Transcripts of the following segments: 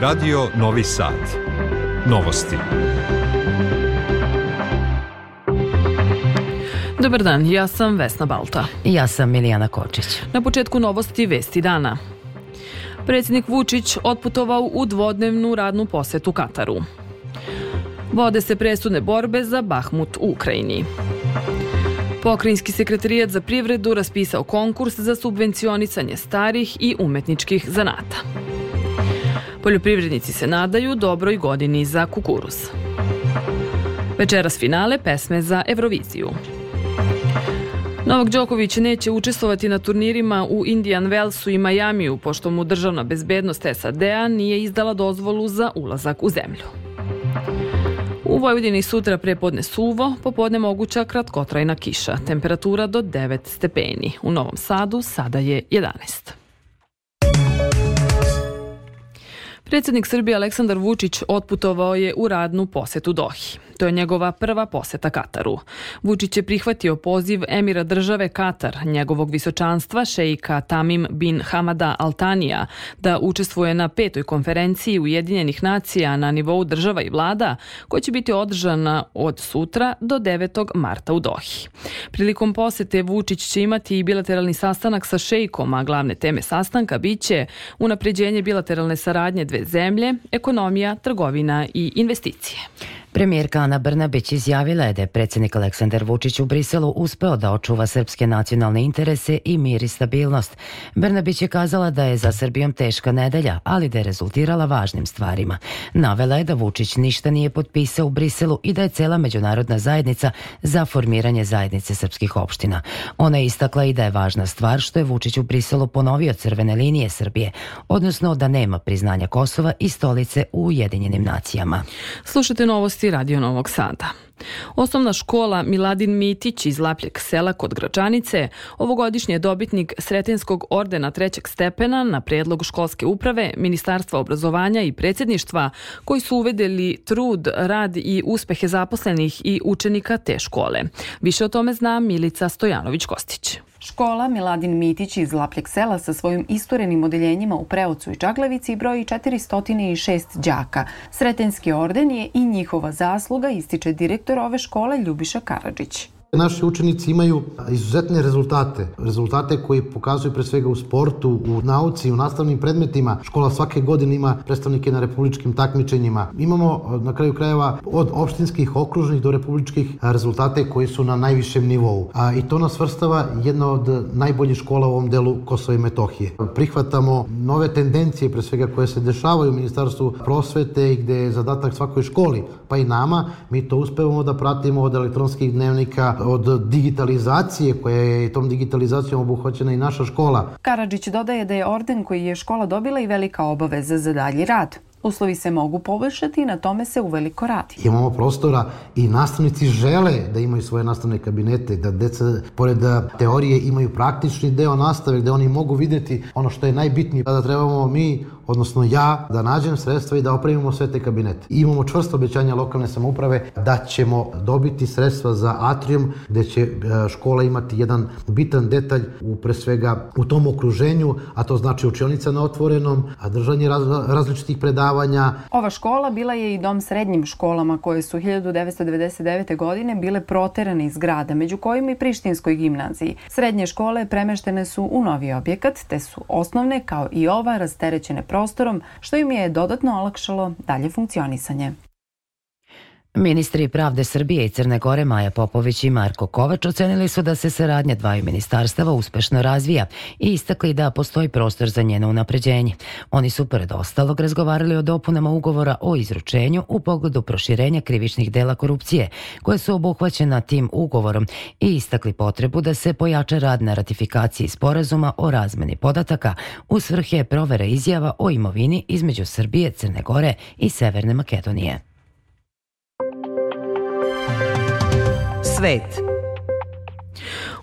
Radio Novi Sad. Novosti. Dobar dan, ja sam Vesna Balta. I ja sam Milijana Kočić. Na početku novosti Vesti dana. Predsjednik Vučić otputovao u dvodnevnu radnu posetu Kataru. Vode se presudne borbe za Bahmut u Ukrajini. Pokrajinski sekretarijat za privredu raspisao konkurs za subvencionisanje starih i umetničkih zanata. Poljoprivrednici se nadaju dobroj godini za kukuruz. Večeras finale pesme za Euroviziju. Novak Đoković neće učestvovati na turnirima u Indian Wellsu i Majamiju, pošto mu državna bezbednost SAD-a nije izdala dozvolu za ulazak u zemlju. U Vojvodini sutra prepodne suvo, popodne moguća kratkotrajna kiša. Temperatura do 9 stepeni. U Novom Sadu sada je 11. Predsednik Srbije Aleksandar Vučić otputovao je u radnu posetu Dohi. To je njegova prva poseta Kataru. Vučić je prihvatio poziv emira države Katar, njegovog visočanstva šejka Tamim bin Hamada Altanija, da učestvuje na petoj konferenciji Ujedinjenih nacija na nivou država i vlada, koja će biti održana od sutra do 9. marta u Dohi. Prilikom posete Vučić će imati i bilateralni sastanak sa šejkom, a glavne teme sastanka biće unapređenje bilateralne saradnje dve zemlje, ekonomija, trgovina i investicije. Premijerka Ana Brnabić izjavila je da je predsjednik Aleksandar Vučić u Briselu uspeo da očuva srpske nacionalne interese i mir i stabilnost. Brnabić je kazala da je za Srbijom teška nedelja, ali da je rezultirala važnim stvarima. Navela je da Vučić ništa nije potpisao u Briselu i da je cela međunarodna zajednica za formiranje zajednice srpskih opština. Ona je istakla i da je važna stvar što je Vučić u Briselu ponovio crvene linije Srbije, odnosno da nema priznanja Kosova i stolice u Ujedinjenim nacijama. Slušajte novosti novosti Radio Novog Sada. Osnovna škola Miladin Mitić iz Lapljeg sela kod Gračanice ovogodišnji je dobitnik Sretenskog ordena trećeg stepena na predlog školske uprave, Ministarstva obrazovanja i predsjedništva koji su uvedeli trud, rad i uspehe zaposlenih i učenika te škole. Više o tome zna Milica Stojanović-Kostić. Škola Miladin Mitić iz Lapljeg sela sa svojim isturenim odeljenjima u Preocu i Čaglevici broji 406 đaka. Sretenski orden je i njihova zasluga, ističe direktor ove škole Ljubiša Karadžić. Naši učenici imaju izuzetne rezultate, rezultate koji pokazuju pre svega u sportu, u nauci, u nastavnim predmetima. Škola svake godine ima predstavnike na republičkim takmičenjima. Imamo na kraju krajeva od opštinskih, okružnih do republičkih rezultate koji su na najvišem nivou. A, I to nas vrstava jedna od najboljih škola u ovom delu Kosova i Metohije. Prihvatamo nove tendencije, pre svega koje se dešavaju u Ministarstvu prosvete i gde je zadatak svakoj školi, pa i nama. Mi to uspevamo da pratimo od elektronskih dnevnika od digitalizacije koja je tom digitalizacijom obuhvaćena i naša škola. Karadžić dodaje da je orden koji je škola dobila i velika obaveza za dalji rad. Uslovi se mogu poboljšati i na tome se uveliko radi. Imamo prostora i nastavnici žele da imaju svoje nastavne kabinete, da deca pored teorije imaju praktični deo nastave gde oni mogu videti ono što je najbitnije. Da trebamo mi odnosno ja, da nađem sredstva i da opremimo sve te kabinete. I imamo čvrsto obećanja lokalne samouprave da ćemo dobiti sredstva za atrium gde će e, škola imati jedan bitan detalj u pre svega u tom okruženju, a to znači učionica na otvorenom, a držanje raz, različitih predavanja. Ova škola bila je i dom srednjim školama koje su 1999. godine bile proterane iz grada, među kojim i Prištinskoj gimnaziji. Srednje škole premeštene su u novi objekat, te su osnovne, kao i ova, rasterećene prostorom prostorom, što im je dodatno olakšalo dalje funkcionisanje. Ministri pravde Srbije i Crne Gore Maja Popović i Marko Kovač ocenili su da se saradnja dvaju ministarstava uspešno razvija i istakli da postoji prostor za njeno unapređenje. Oni su pored ostalog razgovarali o dopunama ugovora o izručenju u pogledu proširenja krivičnih dela korupcije koje su obuhvaćena tim ugovorom i istakli potrebu da se pojača rad na ratifikaciji sporazuma o razmeni podataka u svrhe provere izjava o imovini između Srbije, Crne Gore i Severne Makedonije. Svet.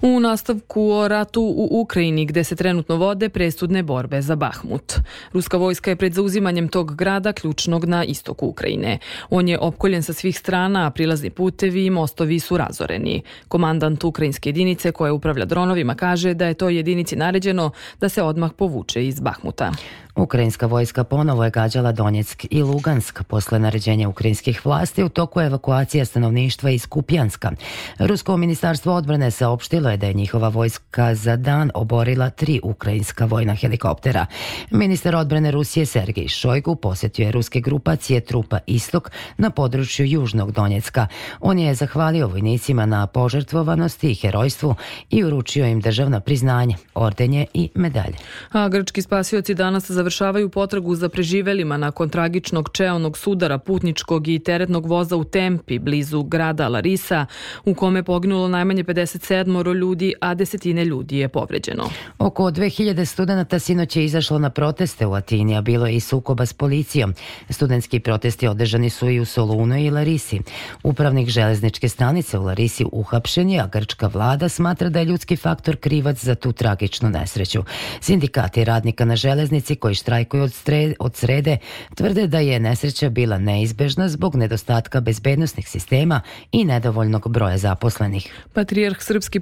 U nastavku o ratu u Ukrajini gde se trenutno vode presudne borbe za Bahmut. Ruska vojska je pred zauzimanjem tog grada ključnog na istoku Ukrajine. On je opkoljen sa svih strana, a prilazni putevi i mostovi su razoreni. Komandant ukrajinske jedinice koja upravlja dronovima kaže da je to jedinici naređeno da se odmah povuče iz Bahmuta. Ukrajinska vojska ponovo je gađala Donjeck i Lugansk posle naređenja ukrajinskih vlasti u toku evakuacija stanovništva iz Kupjanska. Rusko ministarstvo odbrane saopštilo je da je njihova vojska za dan oborila tri ukrajinska vojna helikoptera. Ministar odbrane Rusije Sergej Šojgu posetio je ruske grupacije trupa Istok na području Južnog Donjecka. On je zahvalio vojnicima na požrtvovanosti i herojstvu i uručio im državna priznanja, ordenje i medalje. A grčki spasioci danas završavaju potragu za preživelima nakon tragičnog čeonog sudara putničkog i teretnog voza u Tempi, blizu grada Larisa, u kome je poginulo najmanje 57 ljudi, a desetine ljudi je povređeno. Oko 2000 studenta sinoć je izašlo na proteste u Atini, a bilo je i sukoba s policijom. Studentski protesti održani su i u Solunu i Larisi. Upravnik železničke stanice u Larisi uhapšen je, a grčka vlada smatra da je ljudski faktor krivac za tu tragičnu nesreću. Sindikati radnika na železnici koji štrajkuju od, stre, od srede tvrde da je nesreća bila neizbežna zbog nedostatka bezbednostnih sistema i nedovoljnog broja zaposlenih. Patrijarh Srpski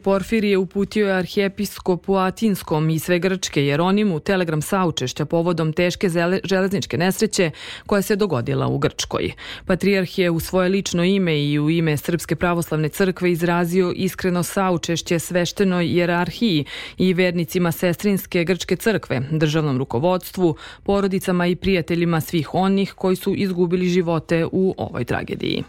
uputio je arhijepiskopu Atinskom i sve Grčke Jeronimu telegram saučešća povodom teške železničke nesreće koja se dogodila u Grčkoj. Patrijarh je u svoje lično ime i u ime Srpske pravoslavne crkve izrazio iskreno saučešće sveštenoj jerarhiji i vernicima sestrinske grčke crkve, državnom rukovodstvu, porodicama i prijateljima svih onih koji su izgubili živote u ovoj tragediji.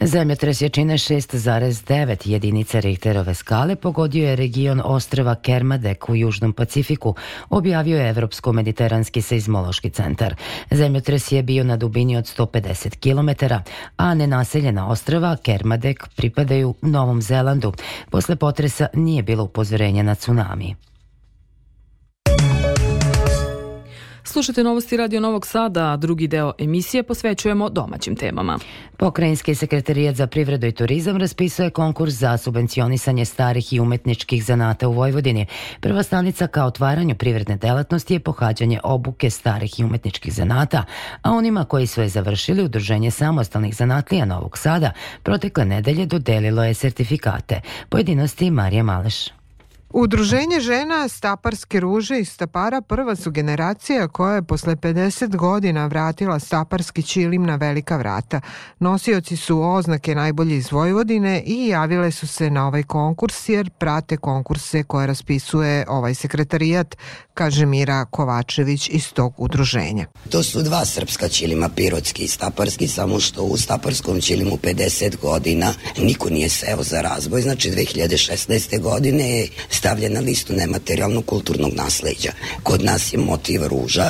Zemljotres jačine 6,9 jedinice Richterove skale pogodio je region ostrava Kermadek u Južnom Pacifiku, objavio je Evropsko-mediteranski seizmološki centar. Zemljotres je bio na dubini od 150 km, a nenaseljena ostrava Kermadek pripadaju Novom Zelandu. Posle potresa nije bilo upozorenja na tsunami. Slušate novosti Radio Novog Sada, a drugi deo emisije posvećujemo domaćim temama. Pokrajinski sekretarijat za privredu i turizam raspisuje konkurs za subvencionisanje starih i umetničkih zanata u Vojvodini. Prva stanica ka otvaranju privredne delatnosti je pohađanje obuke starih i umetničkih zanata, a onima koji su je završili Udruženje samostalnih zanatlija Novog Sada protekle nedelje dodelilo je sertifikate. Pojedinosti Marija Maleš. Udruženje žena Staparske ruže iz Stapara prva su generacija koja je posle 50 godina vratila Staparski čilim na velika vrata. Nosioci su oznake najbolje iz Vojvodine i javile su se na ovaj konkurs jer prate konkurse koje raspisuje ovaj sekretarijat, kaže Mira Kovačević iz tog udruženja. To su dva srpska čilima, pirotski i staparski, samo što u staparskom čilimu 50 godina niko nije seo za razvoj, znači 2016. godine je stavljen na listu nematerijalnog kulturnog nasleđa. Kod nas je motiv ruža,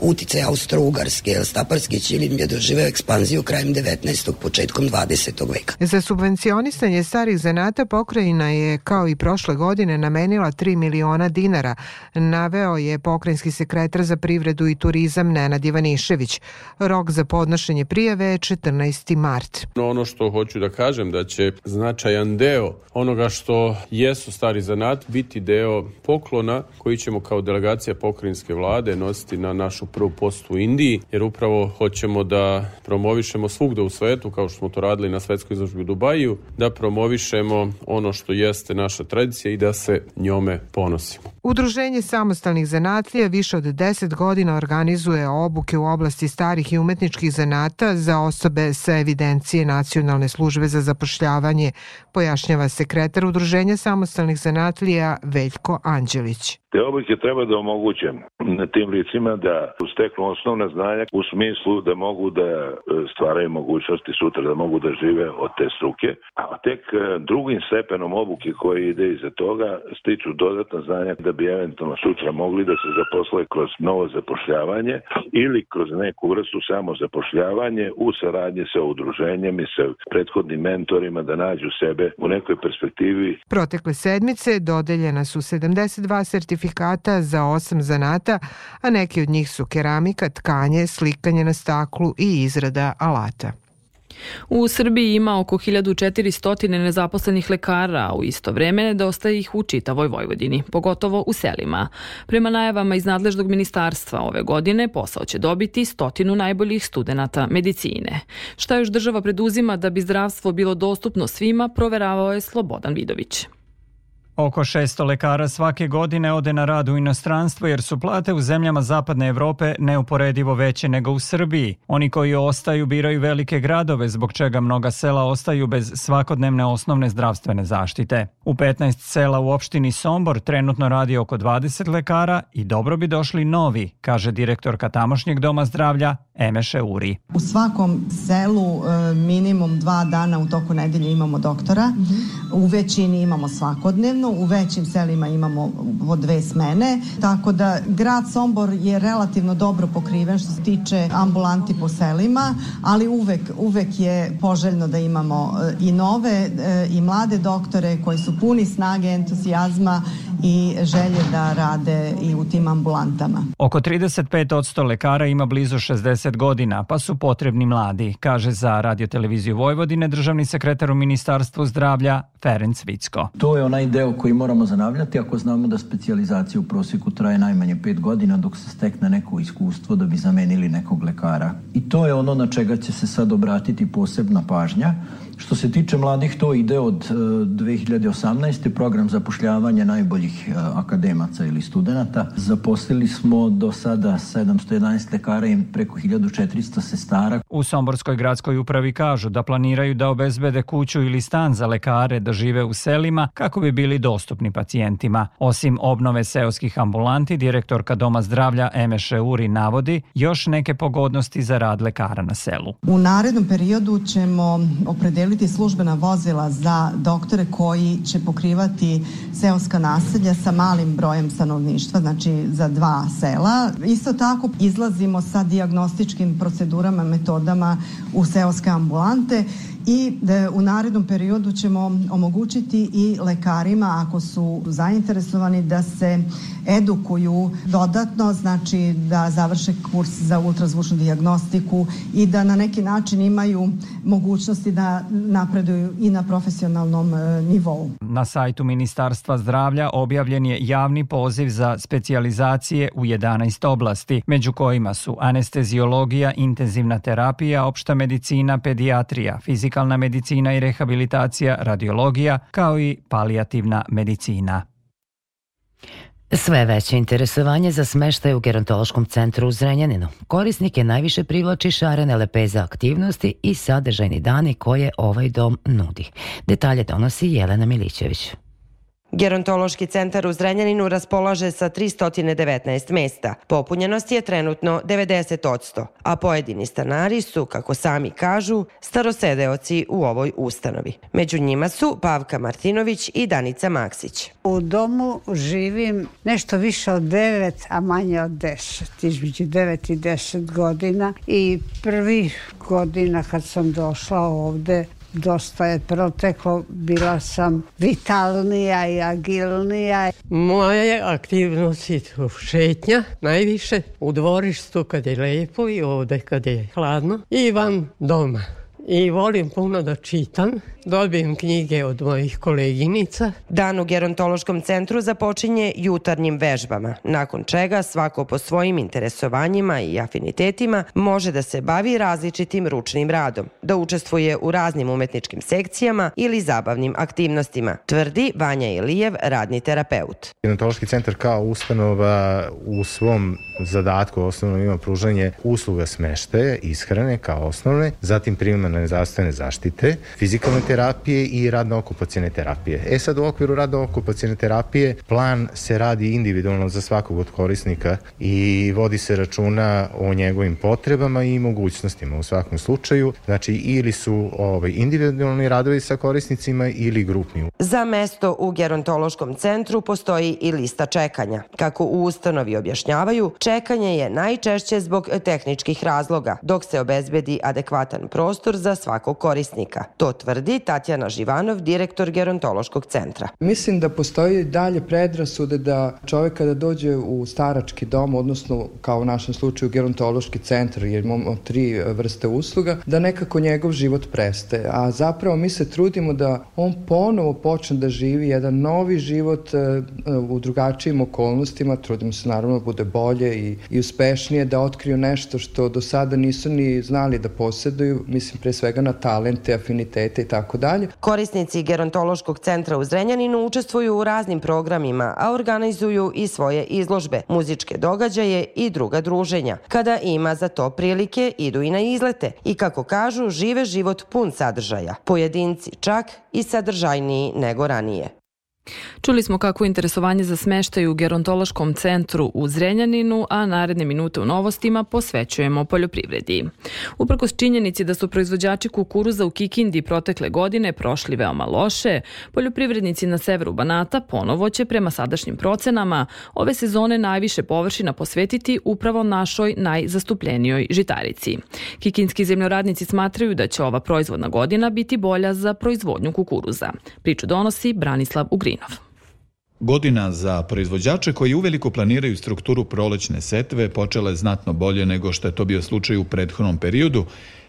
utice Austro-Ugarske, staparski čilim je doživeo ekspanziju krajem 19. početkom 20. veka. Za subvencionisanje starih zanata pokrajina je, kao i prošle godine, namenila 3 miliona dinara naveo je pokrajinski sekretar za privredu i turizam Nenad Ivanišević. Rok za podnošenje prijave je 14. mart. Ono što hoću da kažem da će značajan deo onoga što jesu stari zanat biti deo poklona koji ćemo kao delegacija pokrajinske vlade nositi na našu prvu postu u Indiji, jer upravo hoćemo da promovišemo svugde u svetu, kao što smo to radili na svetskoj izložbi u Dubaju, da promovišemo ono što jeste naša tradicija i da se njome ponosimo. Udruženje samostalnih zanatlija više od 10 godina organizuje obuke u oblasti starih i umetničkih zanata za osobe sa evidencije Nacionalne službe za zapošljavanje, pojašnjava sekretar Udruženja samostalnih zanatlija Veljko Anđelić. Te obuke treba da omoguće tim licima da steknu osnovna znanja u smislu da mogu da e, stvaraju mogućnosti sutra, da mogu da žive od te struke, a tek e, drugim stepenom obuke koji ide iza toga stiču dodatna znanja da bi eventualno sutra mogli da se zaposle kroz novo zapošljavanje ili kroz neku vrstu samozapošljavanje u saradnji sa udruženjem i sa prethodnim mentorima da nađu sebe u nekoj perspektivi. Protekle sedmice dodeljena su 72 sertifikata za osam zanata, a neki od njih su keramika, tkanje, slikanje na staklu i izrada alata. U Srbiji ima oko 1400 nezaposlenih lekara, a u isto vreme nedostaje ih u čitavoj Vojvodini, pogotovo u selima. Prema najavama iz nadležnog ministarstva ove godine posao će dobiti stotinu najboljih studenta medicine. Šta još država preduzima da bi zdravstvo bilo dostupno svima, proveravao je Slobodan Vidović. Oko 600 lekara svake godine ode na rad u inostranstvo jer su plate u zemljama zapadne Evrope neuporedivo veće nego u Srbiji. Oni koji ostaju biraju velike gradove zbog čega mnoga sela ostaju bez svakodnevne osnovne zdravstvene zaštite. U 15 sela u opštini Sombor trenutno radi oko 20 lekara i dobro bi došli novi, kaže direktorka tamošnjeg doma zdravlja Emeše Uri. U svakom selu e, minimum dva dana u toku nedelje imamo doktora, u većini imamo svakodnevno, u većim selima imamo po dve smene, tako da grad Sombor je relativno dobro pokriven što se tiče ambulanti po selima, ali uvek, uvek je poželjno da imamo e, i nove e, i mlade doktore koji su puni snage, entuzijazma i želje da rade i u tim ambulantama. Oko 35% lekara ima blizu 60 godina, pa su potrebni mladi, kaže za radioteleviziju Vojvodine državni sekretar u Ministarstvu zdravlja Ferenc Vicko. To je onaj deo koji moramo zanavljati ako znamo da specijalizacija u prosjeku traje najmanje 5 godina dok se stekne neko iskustvo da bi zamenili nekog lekara. I to je ono na čega će se sad obratiti posebna pažnja Što se tiče mladih, to ide od 2018. E, program zapošljavanja najboljih e, akademaca ili studenta. Zaposlili smo do sada 711 lekara i preko 1400 sestara. U Somborskoj gradskoj upravi kažu da planiraju da obezbede kuću ili stan za lekare da žive u selima kako bi bili dostupni pacijentima. Osim obnove seoskih ambulanti, direktorka Doma zdravlja Emeše Uri navodi još neke pogodnosti za rad lekara na selu. U narednom periodu ćemo opredeliti službena vozila za doktore koji će pokrivati seoska naselja sa malim brojem stanovništva, znači za dva sela. Isto tako izlazimo sa diagnostičkim procedurama, metodama u seoske ambulante i da u narednom periodu ćemo omogućiti i lekarima ako su zainteresovani da se edukuju dodatno, znači da završe kurs za ultrazvučnu diagnostiku i da na neki način imaju mogućnosti da napreduju i na profesionalnom e, nivou. Na sajtu Ministarstva zdravlja objavljen je javni poziv za specijalizacije u 11 oblasti, među kojima su anesteziologija, intenzivna terapija, opšta medicina, pedijatrija, fizikalna medicina i rehabilitacija, radiologija, kao i palijativna medicina. Sve veće interesovanje za smeštaj u gerontološkom centru u Zrenjaninu. Korisnike najviše privlači šarene lepeza aktivnosti i sadržajni dani koje ovaj dom nudi. Detalje donosi Jelena Milićević. Gerontološki centar u Zrenjaninu raspolaže sa 319 mesta. Popunjenost je trenutno 90%, a pojedini stanari su, kako sami kažu, starosedeoci u ovoj ustanovi. Među njima su Pavka Martinović i Danica Maksić. U domu živim nešto više od 9, a manje od 10, između 9 i 10 godina i prvi godina kad sam došla ovde dosta je proteklo, bila sam vitalnija i agilnija. Moje aktivnosti su šetnja najviše u dvorištu kad je lepo i ovde kad je hladno i van doma i volim puno da čitam. Dobijem knjige od mojih koleginica. Dan u gerontološkom centru započinje jutarnjim vežbama, nakon čega svako po svojim interesovanjima i afinitetima može da se bavi različitim ručnim radom, da učestvuje u raznim umetničkim sekcijama ili zabavnim aktivnostima, tvrdi Vanja Ilijev, radni terapeut. Gerontološki centar kao ustanova u svom zadatku osnovno ima pružanje usluga smeštaja, ishrane kao osnovne, zatim primarne zdravstvene zaštite, fizikalne terapije i radno-okupacijne terapije. E sad u okviru radno-okupacijne terapije plan se radi individualno za svakog od korisnika i vodi se računa o njegovim potrebama i mogućnostima u svakom slučaju. Znači ili su ovaj, individualni radovi sa korisnicima ili grupni. Za mesto u gerontološkom centru postoji i lista čekanja. Kako u ustanovi objašnjavaju, čekanje je najčešće zbog tehničkih razloga, dok se obezbedi adekvatan prostor za svakog korisnika. To tvrdi Tatjana Živanov, direktor gerontološkog centra. Mislim da postoji dalje predrasude da čovek kada dođe u starački dom, odnosno kao u našem slučaju gerontološki centar, jer imamo tri vrste usluga, da nekako njegov život prestaje. A zapravo mi se trudimo da on ponovo počne da živi jedan novi život e, u drugačijim okolnostima. Trudimo se naravno da bude bolje i, i uspešnije, da otkriju nešto što do sada nisu ni znali da poseduju. Mislim, pre svega na talente, afinitete i tako dalje. Korisnici gerontološkog centra u Zrenjaninu učestvuju u raznim programima, a organizuju i svoje izložbe, muzičke događaje i druga druženja. Kada ima za to prilike, idu i na izlete i kako kažu, žive život pun sadržaja. Pojedinci čak i sadržajniji nego ranije. Čuli smo kako interesovanje za smeštaj u gerontološkom centru u Zrenjaninu, a naredne minute u novostima posvećujemo poljoprivredi. Uprkos činjenici da su proizvođači kukuruza u Kikindi protekle godine prošli veoma loše, poljoprivrednici na severu Banata ponovo će prema sadašnjim procenama ove sezone najviše površina posvetiti upravo našoj najzastupljenijoj žitarici. Kikinski zemljoradnici smatraju da će ova proizvodna godina biti bolja za proizvodnju kukuruza. Priču donosi Branislav Ugrin. Vujinov. Godina za proizvođače koji uveliko planiraju strukturu prolećne setve počela je znatno bolje nego što je to bio slučaj u prethodnom periodu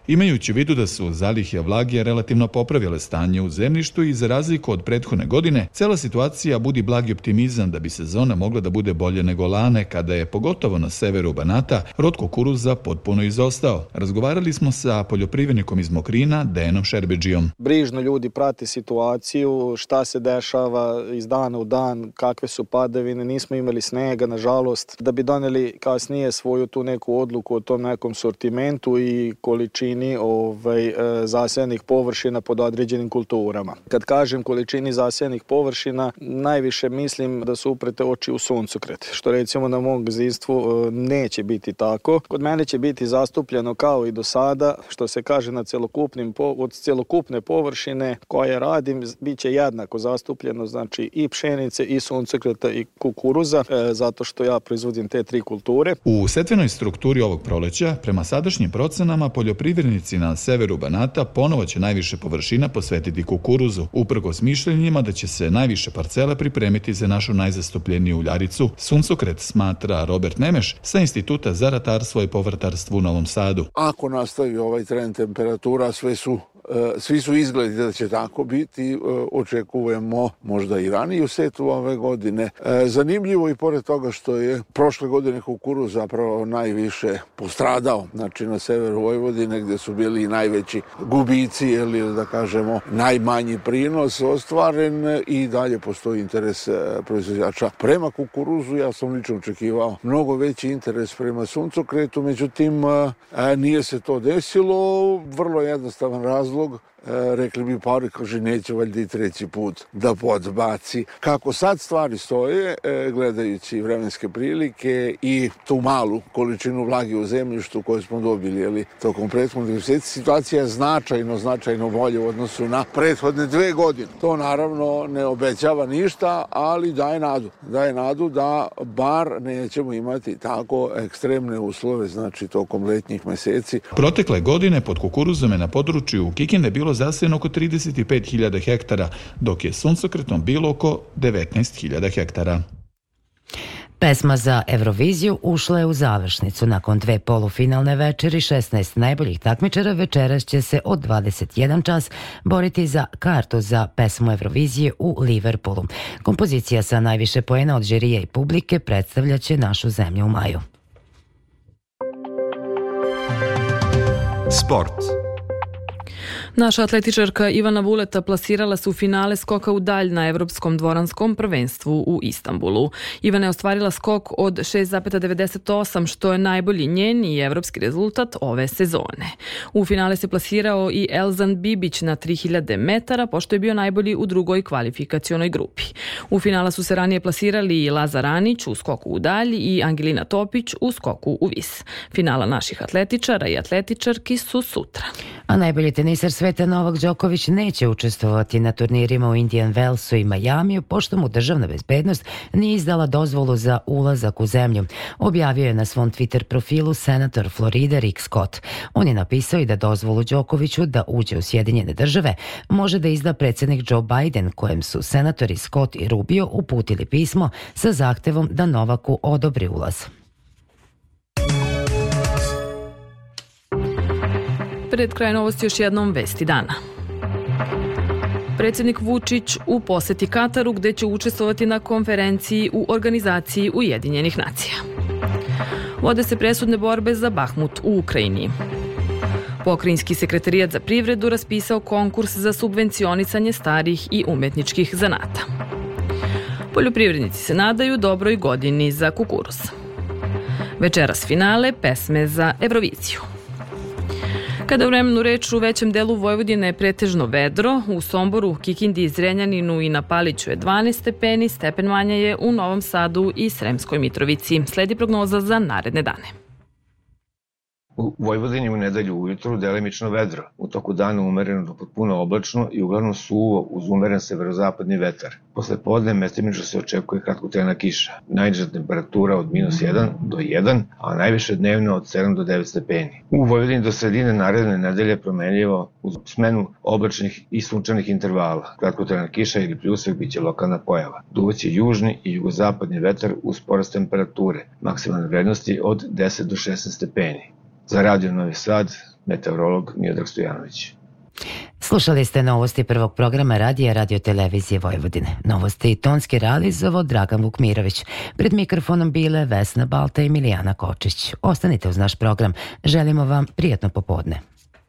Imajući u vidu da su zalihe vlage relativno popravile stanje u zemljištu i za razliku od prethodne godine, cela situacija budi blagi optimizam da bi sezona mogla da bude bolje nego lane, kada je, pogotovo na severu Banata, rod kukuruza potpuno izostao. Razgovarali smo sa poljoprivrednikom iz Mokrina, Denom Šerbeđijom. Brižno ljudi prate situaciju, šta se dešava iz dana u dan, kakve su padavine, nismo imali snega, nažalost, da bi doneli kasnije svoju tu neku odluku o tom nekom sortimentu i količini količini ovaj, e, zasejanih površina pod određenim kulturama. Kad kažem količini zasejanih površina, najviše mislim da su uprete oči u suncokret, što recimo na mom gazdinstvu e, neće biti tako. Kod mene će biti zastupljeno kao i do sada, što se kaže na celokupnim, od celokupne površine koje radim, bit će jednako zastupljeno, znači i pšenice, i suncokreta, i kukuruza, e, zato što ja proizvodim te tri kulture. U setvenoj strukturi ovog proleća, prema sadašnjim procenama, poljoprivredni poljoprivrednici na severu Banata ponovo će najviše površina posvetiti kukuruzu, uprkos mišljenjima da će se najviše parcela pripremiti za našu najzastupljeniju uljaricu. Suncokret smatra Robert Nemeš sa Instituta za ratarstvo i povrtarstvo u Novom Sadu. Ako nastavi ovaj trend temperatura, sve su svi su izgledi da će tako biti, e, očekujemo možda i raniju setu ove godine. E, zanimljivo i pored toga što je prošle godine kukuru zapravo najviše postradao, znači na severu Vojvodine gde su bili i najveći gubici ili da kažemo najmanji prinos ostvaren i dalje postoji interes proizvođača prema kukuruzu. Ja sam lično očekivao mnogo veći interes prema suncokretu, međutim nije se to desilo. Vrlo jednostavan razlog razlog E, rekli bi pari, kaže, neće valjda i treći put da podbaci. Kako sad stvari stoje, e, gledajući vremenske prilike i tu malu količinu vlage u zemljištu koju smo dobili, ali tokom prethodnih meseci, situacija je značajno, značajno bolje u odnosu na prethodne dve godine. To naravno ne obećava ništa, ali daje nadu. Daje nadu da bar nećemo imati tako ekstremne uslove, znači tokom letnjih meseci. Protekle godine pod kukuruzom je na području Kikinde bilo bilo zasijeno oko 35.000 hektara, dok je suncokretom bilo oko 19.000 hektara. Pesma za Euroviziju ušla je u završnicu. Nakon dve polufinalne večeri, 16 najboljih takmičara večeras će se od 21 čas boriti za kartu za pesmu Eurovizije u Liverpoolu. Kompozicija sa najviše poena od žirije i publike predstavljaće našu zemlju u maju. Sport. Naša atletičarka Ivana Vuleta plasirala se u finale skoka u dalj na Evropskom dvoranskom prvenstvu u Istanbulu. Ivana je ostvarila skok od 6,98 što je najbolji njen i evropski rezultat ove sezone. U finale se plasirao i Elzan Bibić na 3000 metara pošto je bio najbolji u drugoj kvalifikacionoj grupi. U finala su se ranije plasirali i Lazar Anić u skoku u dalj i Angelina Topić u skoku u vis. Finala naših atletičara i atletičarki su sutra. A najbolji teniser sveta Novak Đoković neće učestvovati na turnirima u Indian Wellsu i Majamiju, pošto mu državna bezbednost nije izdala dozvolu za ulazak u zemlju. Objavio je na svom Twitter profilu senator Florida Rick Scott. On je napisao i da dozvolu Đokoviću da uđe u Sjedinjene države može da izda predsednik Joe Biden, kojem su senatori Scott i Rubio uputili pismo sa zahtevom da Novaku odobri ulaz. Pred kraj novosti još jednom vesti dana. Predsednik Vučić u poseti Kataru gde će učestvovati na konferenciji u organizaciji Ujedinjenih nacija. Vode se presudne borbe za Bahmut u Ukrajini. Pokrinjski sekretarijat za privredu raspisao konkurs za subvencionisanje starih i umetničkih zanata. Poljoprivrednici se nadaju dobroj godini za kukuruz. Večeras finale pesme za Euroviziju. Kada vremenu reč u većem delu Vojvodine je pretežno vedro, u Somboru, Kikindi, Zrenjaninu i na Paliću je 12 stepeni, stepen manja je u Novom Sadu i Sremskoj Mitrovici. Sledi prognoza za naredne dane. U Vojvodini u nedelju ujutru delimično vedro, u toku dana umereno do potpuno oblačno i uglavnom suvo uz umeren severozapadni vetar. Posle podne mestimično se očekuje kratkotrajna kiša. Najniža temperatura od minus 1 do 1, a najviše dnevno od 7 do 9 stepeni. U Vojvodini do sredine naredne nedelje promenljivo uz smenu oblačnih i sunčanih intervala. Kratkotrajna kiša ili pljusek biće lokalna pojava. Duvaće južni i jugozapadni vetar uz porast temperature, maksimalne vrednosti od 10 do 16 stepeni. Za Radio Novi Sad, meteorolog Miodrag Stojanović. Slušali ste novosti prvog programa radija Radio Televizije Vojvodine. Novosti tonski realizovo Dragan Vukmirović. Pred mikrofonom bile Vesna Balta i Milijana Kočić. Ostanite uz naš program. Želimo vam prijatno popodne.